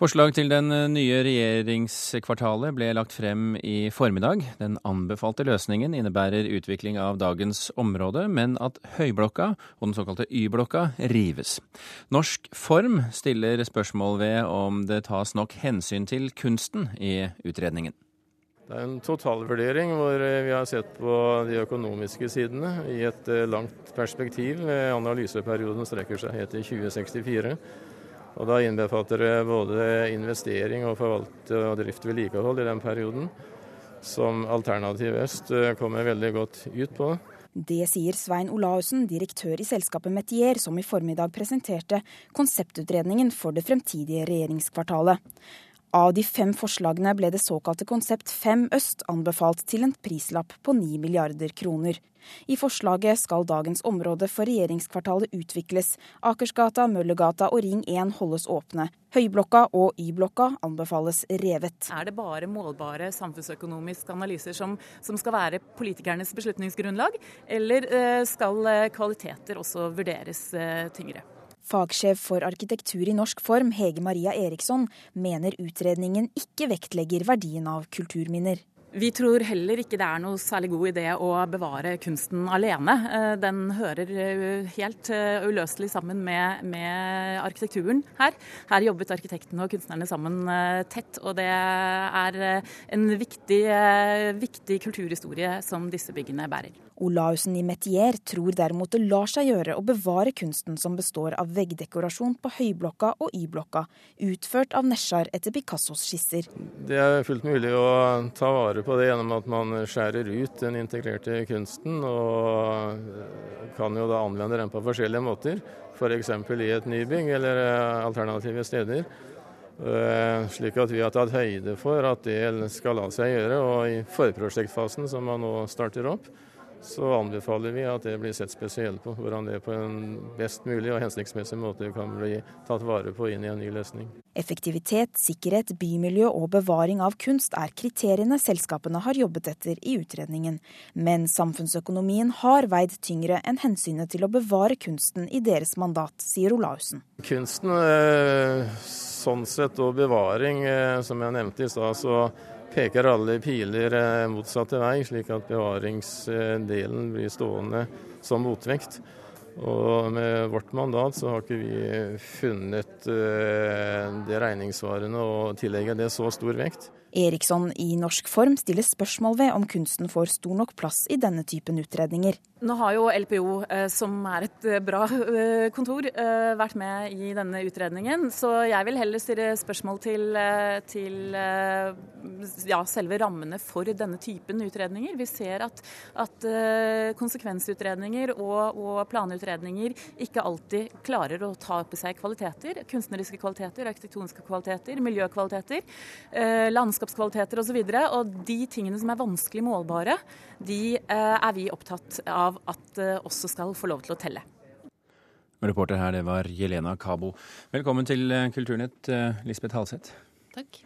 Forslag til den nye regjeringskvartalet ble lagt frem i formiddag. Den anbefalte løsningen innebærer utvikling av dagens område, men at Høyblokka og den såkalte Y-blokka rives. Norsk Form stiller spørsmål ved om det tas nok hensyn til kunsten i utredningen. Det er en totalvurdering hvor vi har sett på de økonomiske sidene i et langt perspektiv. Analyseperioden strekker seg helt til 2064. Og Da innbefatter det både investering og forvalte og drift vedlikehold i den perioden, som Alternativ Øst eh, kommer veldig godt ut på. Det sier Svein Olaussen, direktør i selskapet Metier, som i formiddag presenterte konseptutredningen for det fremtidige regjeringskvartalet. Av de fem forslagene ble det såkalte Konsept 5 Øst anbefalt til en prislapp på 9 milliarder kroner. I forslaget skal dagens område for regjeringskvartalet utvikles. Akersgata, Møllergata og Ring 1 holdes åpne. Høyblokka og Y-blokka anbefales revet. Er det bare målbare samfunnsøkonomiske analyser som, som skal være politikernes beslutningsgrunnlag, eller eh, skal eh, kvaliteter også vurderes eh, tyngre? Fagsjef for arkitektur i norsk form, Hege Maria Eriksson, mener utredningen ikke vektlegger verdien av kulturminner. Vi tror heller ikke det er noe særlig god idé å bevare kunsten alene. Eh, den hører eh, helt eh, uløselig sammen med, med, arkitekturen her. Her jobbet arkitektene og kunstnerne sammen tett, og det er en viktig, viktig kulturhistorie som disse byggene bærer. Olaussen i Metier tror derimot det lar seg gjøre å bevare kunsten som består av veggdekorasjon på Høyblokka og Y-blokka, utført av Nesjar etter Picassos skisser. Det er fullt mulig å ta vare på det gjennom at man skjærer ut den integrerte kunsten, og kan jo da anvende den på forskjellige måter. F.eks. For i et nybygg eller alternative steder. Eh, slik at vi har tatt høyde for at det skal la seg gjøre. Og i forprosjektfasen som man nå starter opp, så anbefaler vi at det blir sett spesielt på. Hvordan det på en best mulig og hensiktsmessig måte kan bli tatt vare på inn i en ny løsning. Effektivitet, sikkerhet, bymiljø og bevaring av kunst er kriteriene selskapene har jobbet etter i utredningen. Men samfunnsøkonomien har veid tyngre enn hensynet til å bevare kunsten i deres mandat, sier Olaussen. Kunsten, eh, sånn sett, og bevaring, eh, som jeg nevnte i stad, så peker alle piler eh, motsatte vei, slik at bevaringsdelen blir stående som motvekt. Og med vårt mandat så har ikke vi funnet eh, det regningssvarende å tillegge det så stor vekt. Eriksson i Norsk Form stiller spørsmål ved om kunsten får stor nok plass i denne typen utredninger. Nå har jo LPO, eh, som er et eh, bra eh, kontor, vært med i denne utredningen. Så jeg vil heller stille spørsmål til, til ja, selve rammene for denne typen utredninger. Vi ser at, at konsekvensutredninger og, og, planutredninger ikke alltid klarer å ta i seg kvaliteter. Kunstneriske kvaliteter, arkitektoniske kvaliteter, miljøkvaliteter, landskapskvaliteter osv. Og, så og de tingene som er vanskelig målbare, de er vi opptatt av at det også skal få lov til å telle. Reporter her, det var Jelena Kabo. Velkommen til Kulturnett, Kulturnytt, eh, Lisbeth Halseth. Takk.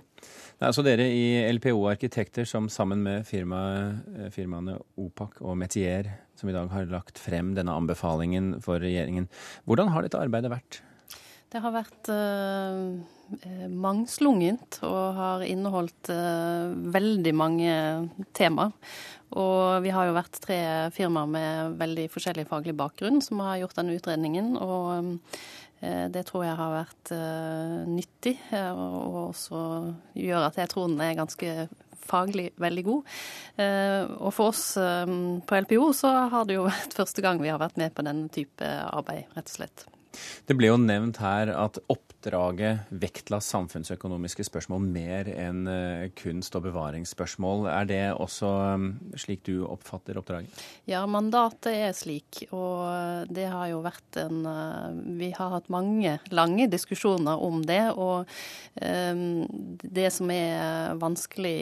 Det er altså dere i LPO Arkitekter som sammen med firma, eh, firmaene Opak og Metier som i dag har lagt frem denne anbefalingen for regjeringen. Hvordan har dette arbeidet vært? Det har vært eh, mangslungent og har inneholdt eh, veldig mange temaer. Og vi har jo vært tre firmaer med veldig forskjellig faglig bakgrunn som har gjort denne utredningen. Og eh, det tror jeg har vært uh, nyttig, og også gjør at jeg tror den er ganske faglig veldig god. Og for oss på LPO så har det jo vært første gang vi har vært med på denne type arbeid, rett og slett. Det ble jo nevnt her at oppdraget vektla samfunnsøkonomiske spørsmål mer enn eh, kunst- og bevaringsspørsmål. Er det også mm, slik du oppfatter oppdraget? Ja, mandatet er slik. Og det har jo vært en eh, Vi har hatt mange lange diskusjoner om det. Og um, det som er vanskelig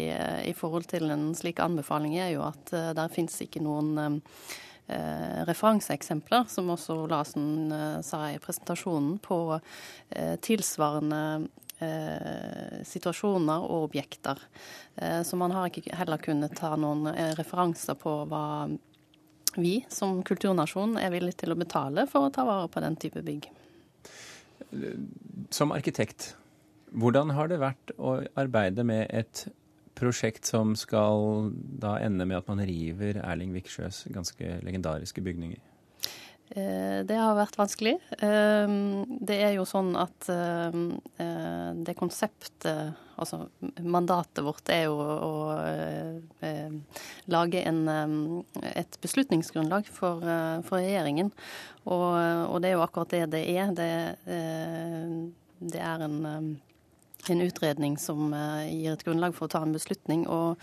i forhold til en slik anbefaling, er jo at der finnes ikke noen eh, referanseeksempler, som også Olasen eh, sa i presentasjonen, på eh, tilsvarende eh, situasjoner og objekter. Eh, så man har ikke heller kunnet ta noen eh, referanser på hva vi som kulturnasjon er villig til å betale for å ta vare på den type bygg. Som arkitekt, Hvordan har det vært å arbeide med et prosjekt som skal da ende med at man river Erling Viksjøs ganske legendariske bygninger? Eh, det har vært vanskelig. Eh, det er jo sånn at eh, det konseptet, altså mandatet vårt, er jo å lage en, et beslutningsgrunnlag for, for regjeringen. Og, og, det er jo akkurat det det er. Det, det er en en utredning som gir et grunnlag for å ta en beslutning. Og,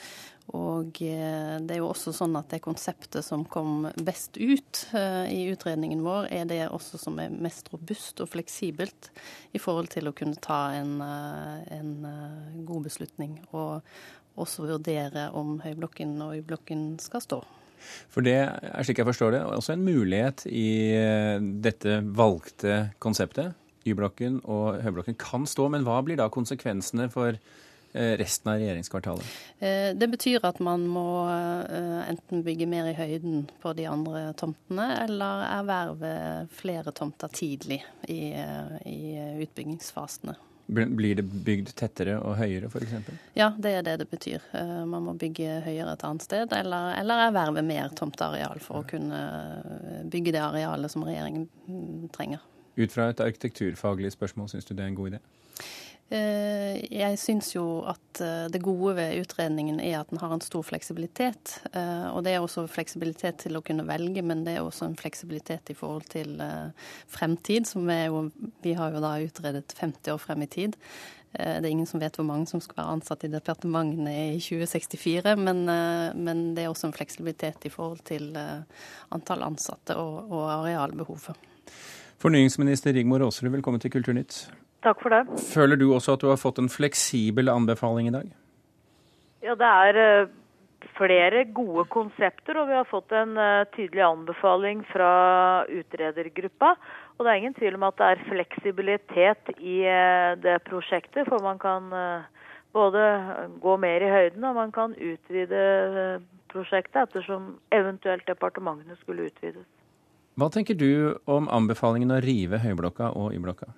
og eh, det er jo også sånn at det konseptet som kom best ut eh, i utredningen vår, er det også som er mest robust og fleksibelt i forhold til å kunne ta en, eh, en god beslutning. Og også vurdere om Høyblokken og Y-blokken skal stå. For det er slik jeg forstår det, også en mulighet i dette valgte konseptet. Y-blokken og Høyblokken kan stå, men hva blir da konsekvensene for Eh, resten av regjeringskvartalet? Eh, det betyr at man må eh, enten bygge mer i høyden på de andre tomtene, eller erverve flere tomter tidlig i, i utbyggingsfasene. Blir det bygd tettere og høyere f.eks.? Ja, det er det det betyr. Man må bygge høyere et annet sted, eller, eller erverve mer tomteareal for å kunne bygge det arealet som regjeringen mm, trenger. Ut fra et arkitekturfaglig spørsmål, syns du det er en god idé? Eh, jeg syns jo at eh, det gode ved utredningen er at den har en stor fleksibilitet. Eh, og det er også fleksibilitet til å kunne velge, men det er også en fleksibilitet i forhold til fremtid. Som er jo, vi har jo da utredet 50 år frem i tid. Det er ingen som vet hvor mange som skal være ansatt i departementene i 2064, men, men det er også en fleksibilitet i forhold til antall ansatte og, og arealbehovet. Fornyingsminister Rigmor Aasrud, velkommen til Kulturnytt. Takk for det. Føler du også at du har fått en fleksibel anbefaling i dag? Ja, det er eh, flere gode konsepter, og vi har fått en eh, tydelig anbefaling fra utredergruppa. Og det er ingen tvil om at det er fleksibilitet i eh, det prosjektet, for man kan både gå mer i høyden og man kan utvide prosjektet ettersom eventuelt departementene skulle utvides. Hva tenker du om anbefalingen å rive Høyblokka og Y-blokka?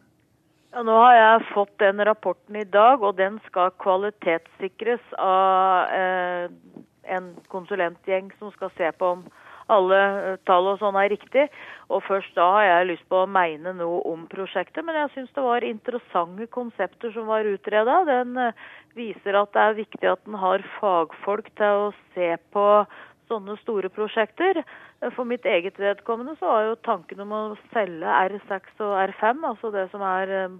Ja, nå har jeg fått den rapporten i dag, og den skal kvalitetssikres av eh, en konsulentgjeng som skal se på om alle eh, tall og sånn er riktig. Og først da har jeg lyst på å mene noe om prosjektet. Men jeg syns det var interessante konsepter som var utreda. Den eh, viser at det er viktig at en har fagfolk til å se på sånne store prosjekter. For mitt eget vedkommende så var jo tanken om å selge R6 og R5, altså det som er eh,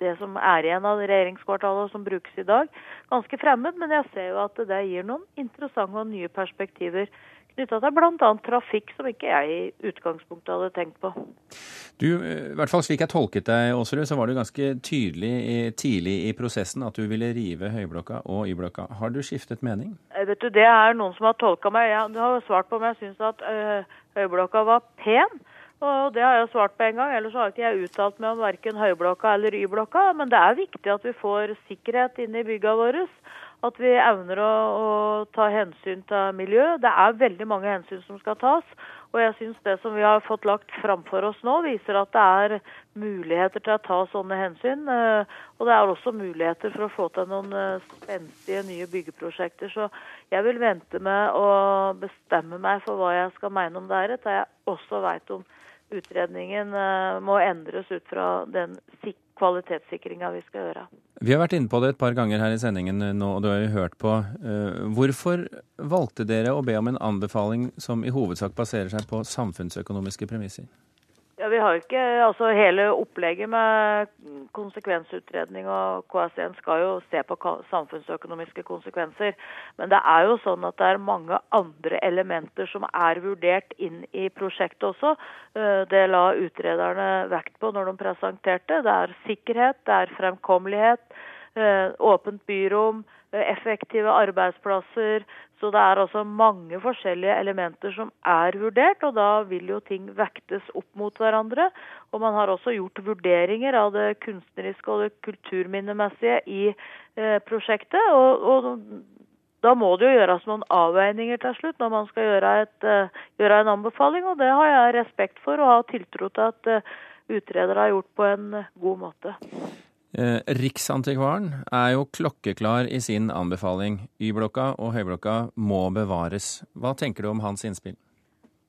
det som er igjen av regjeringskvartalet som brukes i dag, ganske fremmed. Men jeg ser jo at det gir noen interessante og nye perspektiver knytta til bl.a. trafikk, som ikke jeg i utgangspunktet hadde tenkt på. Du, i hvert fall Slik jeg tolket deg, Aasrud, så var du ganske tydelig i, tidlig i prosessen at du ville rive Høyblokka og Y-blokka. Har du skiftet mening? Eh, vet du, Det er noen som har tolka meg. Jeg har svart på om jeg syns at uh, Høyblokka var pen. Og Det har jeg svart på en gang, ellers har ikke jeg uttalt meg om verken Høyblokka eller Y-blokka. Men det er viktig at vi får sikkerhet inne i bygga våre. At vi evner å, å, ta hensyn til miljø. Det er veldig mange hensyn som skal tas. Og jeg syns det som vi har fått lagt framfor oss nå, viser at det er muligheter til å ta sånne hensyn. Eh, og det er også muligheter for å få til noen eh, spenstige nye byggeprosjekter. Så jeg vil vente med å bestemme meg for hva jeg skal mene om det her, til jeg også veit om utredningen eh, må endres ut fra den kvalitetssikringa vi skal gjøre. Vi har vært inne på det et par ganger her i sendingen nå, og du har jo hørt på. Eh, hvorfor valgte dere å be om en anbefaling som i hovedsak baserer seg på samfunnsøkonomiske premisser? Ja, vi har ikke, altså Hele opplegget med konsekvensutredning og KS1 skal jo se på samfunnsøkonomiske konsekvenser. Men det er jo sånn at det er mange andre elementer som er vurdert inn i prosjektet også. Eh, det la utrederne vekt på når de presenterte. Det er sikkerhet, det er fremkommelighet, åpent byrom, eh, effektive arbeidsplasser, så det er altså mange forskjellige elementer som er vurdert, og da vil jo ting vektes opp mot hverandre. Og man har også gjort vurderinger av det kunstneriske og det kulturminnemessige i eh, prosjektet. Og, og, da må det jo gjøres noen avveininger til slutt når man skal gjøre, et, gjøre en anbefaling, og det har jeg respekt for og har tiltro til at utredere har gjort på en god måte. Eh, Riksantikvaren er jo klokkeklar i sin anbefaling. Y-blokka og Høyblokka må bevares. Hva tenker du om hans innspill?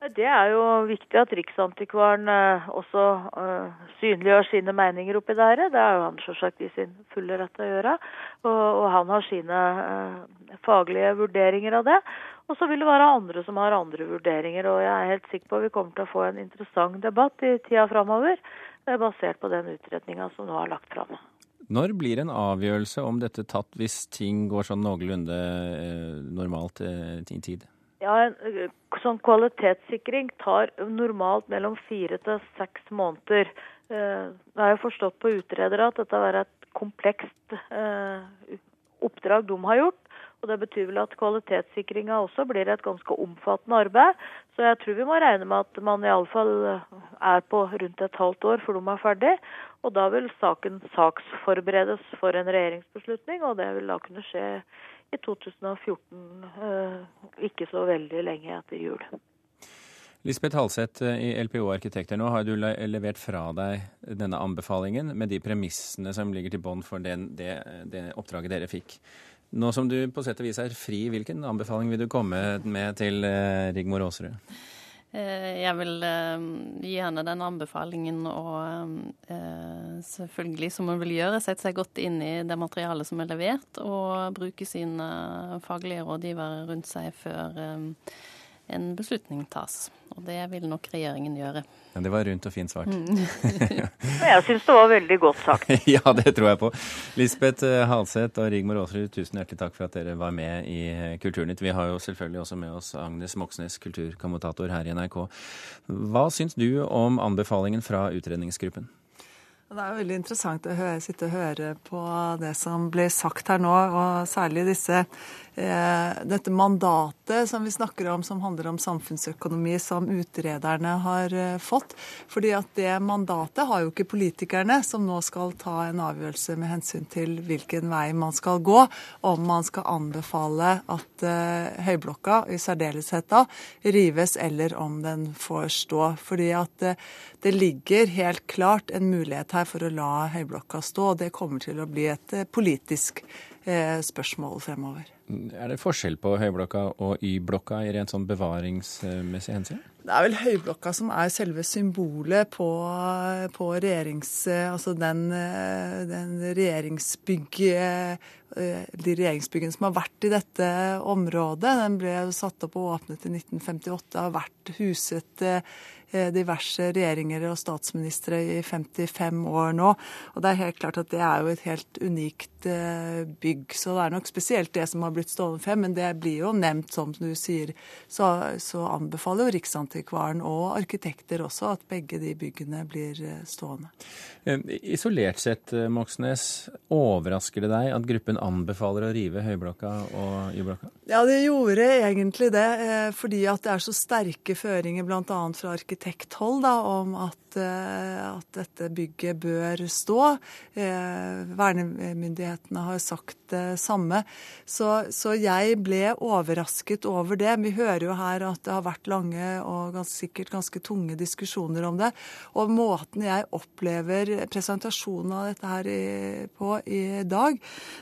Det er jo viktig at Riksantikvaren eh, også uh, synliggjør sine meninger oppi det her. Det er jo han selvsagt i sin fulle rett til å gjøre. Og, han har sine faglige vurderinger av det. Og så vil det være andre som har andre vurderinger. Og jeg er helt sikker på at vi kommer til å få en interessant debatt i tida framover, basert på den utredninga som nå er lagt fram. Når blir en avgjørelse om dette tatt, hvis ting går sånn noenlunde eh, normalt eh, i tid? Ja, en sånn kvalitetssikring tar normalt mellom fire til seks måneder. Eh, jeg har jo forstått på utredere at dette er et komplekst eh, oppdrag de har gjort. Og Det betyr vel at kvalitetssikringa også blir et ganske omfattende arbeid. Så jeg tror vi må regne med at man iallfall er på rundt et halvt år før de er ferdig. Og da vil saken saksforberedes for en regjeringsbeslutning, og det vil da kunne skje i 2014, eh, ikke så veldig lenge etter jul. Lisbeth Halseth eh, i LPO Arkitekter, nå har du levert fra deg denne anbefalingen med de premissene som ligger til bånd for den, det, det, oppdraget dere fikk. Nå som du på sett og vis er fri, hvilken anbefaling vil du komme med til eh, Rigmor Aasrud? Jeg vil gi henne den anbefalingen og selvfølgelig, som hun vil gjøre, sette seg godt inn i det materialet som er levert, og bruke sine faglige rådgivere rundt seg før en beslutning tas. Og det vil nok regjeringen gjøre. Ja, Det var rundt og fint svart. Mm. jeg syns det var veldig godt sagt. ja, det tror jeg på. Lisbeth eh, Halseth og Rigmor Aasrud, tusen hjertelig takk for at dere var med i eh, Kulturnytt. Vi har jo selvfølgelig også med oss Agnes Moxnes, kulturkommentator her i NRK. Hva syns du om anbefalingen fra utredningsgruppen? Det er jo veldig interessant å høre, sitte og høre på det som blir sagt her nå, og særlig disse dette mandatet som vi snakker om, som handler om samfunnsøkonomi, som utrederne har eh, fått. Fordi at det mandatet har jo ikke politikerne, som nå skal ta en avgjørelse med hensyn til hvilken vei man skal gå, om man skal anbefale at uh, Høyblokka i særdeleshet da rives, eller om den får stå. Fordi at det ligger helt klart en mulighet her for å la Høyblokka stå, og det kommer til å bli et politisk spørsmål fremover. Er det forskjell på Høyblokka og Y-blokka i rent sånn bevaringsmessig hensyn? Det er vel Høyblokka som er selve symbolet på, på regjerings... Altså den, den regjeringsbygg... De regjeringsbyggene som har vært i dette området. Den ble satt opp og åpnet i 1958, har vært huset Eh, diverse regjeringer og statsministre i 55 år nå. Og det er helt klart at det er jo et helt unikt eh, bygg. Så det er nok spesielt det som har blitt stående frem, men det blir jo nevnt, som du sier. Så, så anbefaler jo Riksantikvaren og arkitekter også at begge de byggene blir eh, stående. Isolert sett, Moxnes, overrasker det deg at gruppen anbefaler å rive Høyblokka og Y-blokka? Ja, det gjorde egentlig det, fordi at det er så sterke føringer bl.a. fra arkitekter arkitekthold da, om at, eh, at, dette bygget bør stå. Eh, vernemyndighetene har sagt det samme. Så, så, jeg ble overrasket over det. Vi hører jo her at det har vært lange og ganske, sikkert ganske tunge diskusjoner om det. Og måten jeg opplever presentasjonen av dette her i, på i dag,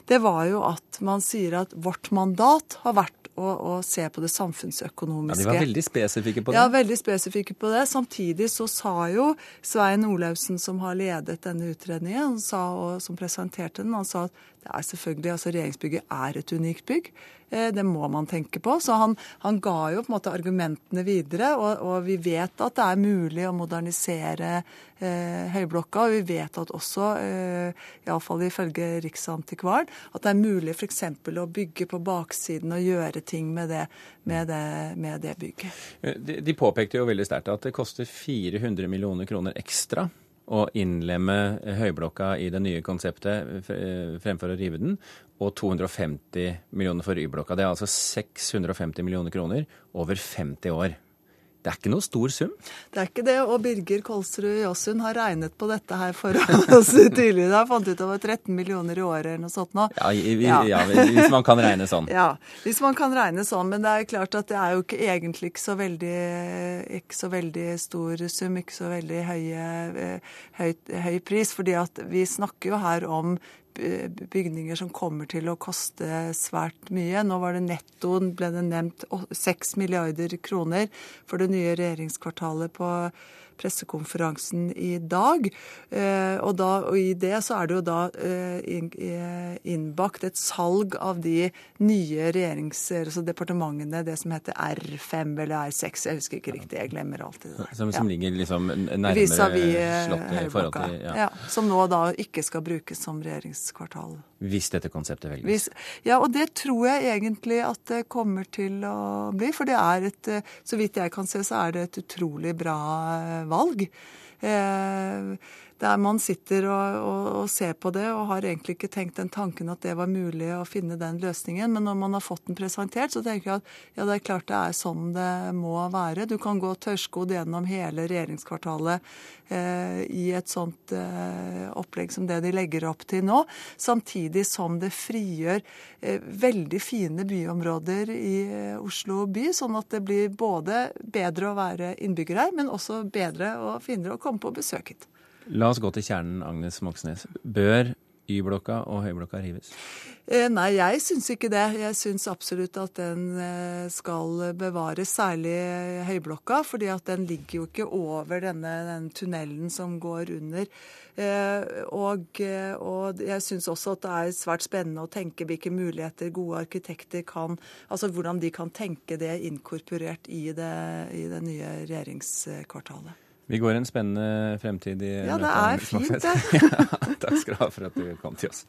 det var jo at man sier at vårt mandat har vært å, å, se på det samfunnsøkonomiske. Ja, De var veldig spesifikke på det? Ja, veldig spesifikke på det. Samtidig så sa jo Svein Olaussen, som har ledet denne utredningen, sa, og som presenterte den, han sa at det er selvfølgelig, altså Regjeringsbygget er et unikt bygg. Eh, det må man tenke på. Så han, han ga jo på en måte argumentene videre. Og, og, vi vet at det er mulig å modernisere eh, Høyblokka. Og vi vet at også, eh, iallfall ifølge Riksantikvaren, at det er mulig f.eks. å bygge på baksiden og gjøre ting med det, med det, med det bygget. Eh, de, de påpekte jo veldig sterkt at det koster 400 millioner kroner ekstra å innlemme Høyblokka i det nye konseptet fremfor å rive den, og 250 millioner for Y-blokka. Det er altså 650 millioner kroner over 50 år. Det er ikke noe stor sum? Det er ikke det. Og Birger Kolsrud Jåsund har regnet på dette her for oss tidligere. Han fant ut over 13 millioner i året eller noe sånt nå. Ja, vi, ja. ja, hvis man kan regne sånn. Ja, hvis man kan regne sånn. Men det er klart at det er jo ikke egentlig ikke så veldig, ikke så veldig stor sum, ikke så veldig høye, eh, høy, høy pris. fordi at vi snakker jo her om bygninger som kommer til å koste svært mye. Nå var det nettoen, ble det nevnt, 6 milliarder kroner for det nye regjeringskvartalet på pressekonferansen i dag. Eh, og, da, og, i det så er det jo da eh, innbakt et salg av de nye regjeringsdepartementene, det som heter R5 eller R6, jeg husker ikke riktig, jeg glemmer alltid det. Som, som ligger liksom nærmere eh, Slottet i forhold til ja. ja. Som nå da ikke skal brukes som regjeringskvartal. Hvis dette konseptet velges? Hvis, ja, og det tror jeg egentlig at det kommer til å bli. For det er et, så vidt jeg kan se, så er det et utrolig bra valg. Eh, der man sitter og, og, og, ser på det og har egentlig ikke tenkt den tanken at det var mulig å finne den løsningen. Men når man har fått den presentert, så tenker jeg at ja, det er klart det er sånn det må være. Du kan gå tørrskodd gjennom hele regjeringskvartalet eh, i et sånt eh, opplegg som det de legger opp til nå. Samtidig som det frigjør eh, veldig fine byområder i eh, Oslo by, sånn at det blir både bedre å være innbygger her, men også bedre og finere å komme på besøk hit. La oss gå til kjernen, Agnes Moxnes. Bør Y-blokka og Høyblokka rives? Eh, nei, jeg syns ikke det. Jeg syns absolutt at den eh, skal bevares, særlig Høyblokka. fordi at den ligger jo ikke over denne, den tunnelen som går under. Eh, og, og jeg syns også at det er svært spennende å tenke hvilke muligheter gode arkitekter kan Altså hvordan de kan tenke det inkorporert i det, i det nye regjeringskvartalet. Vi går en spennende fremtid i Ja, det er fint, det. ja, takk skal du ha for at du kom til oss.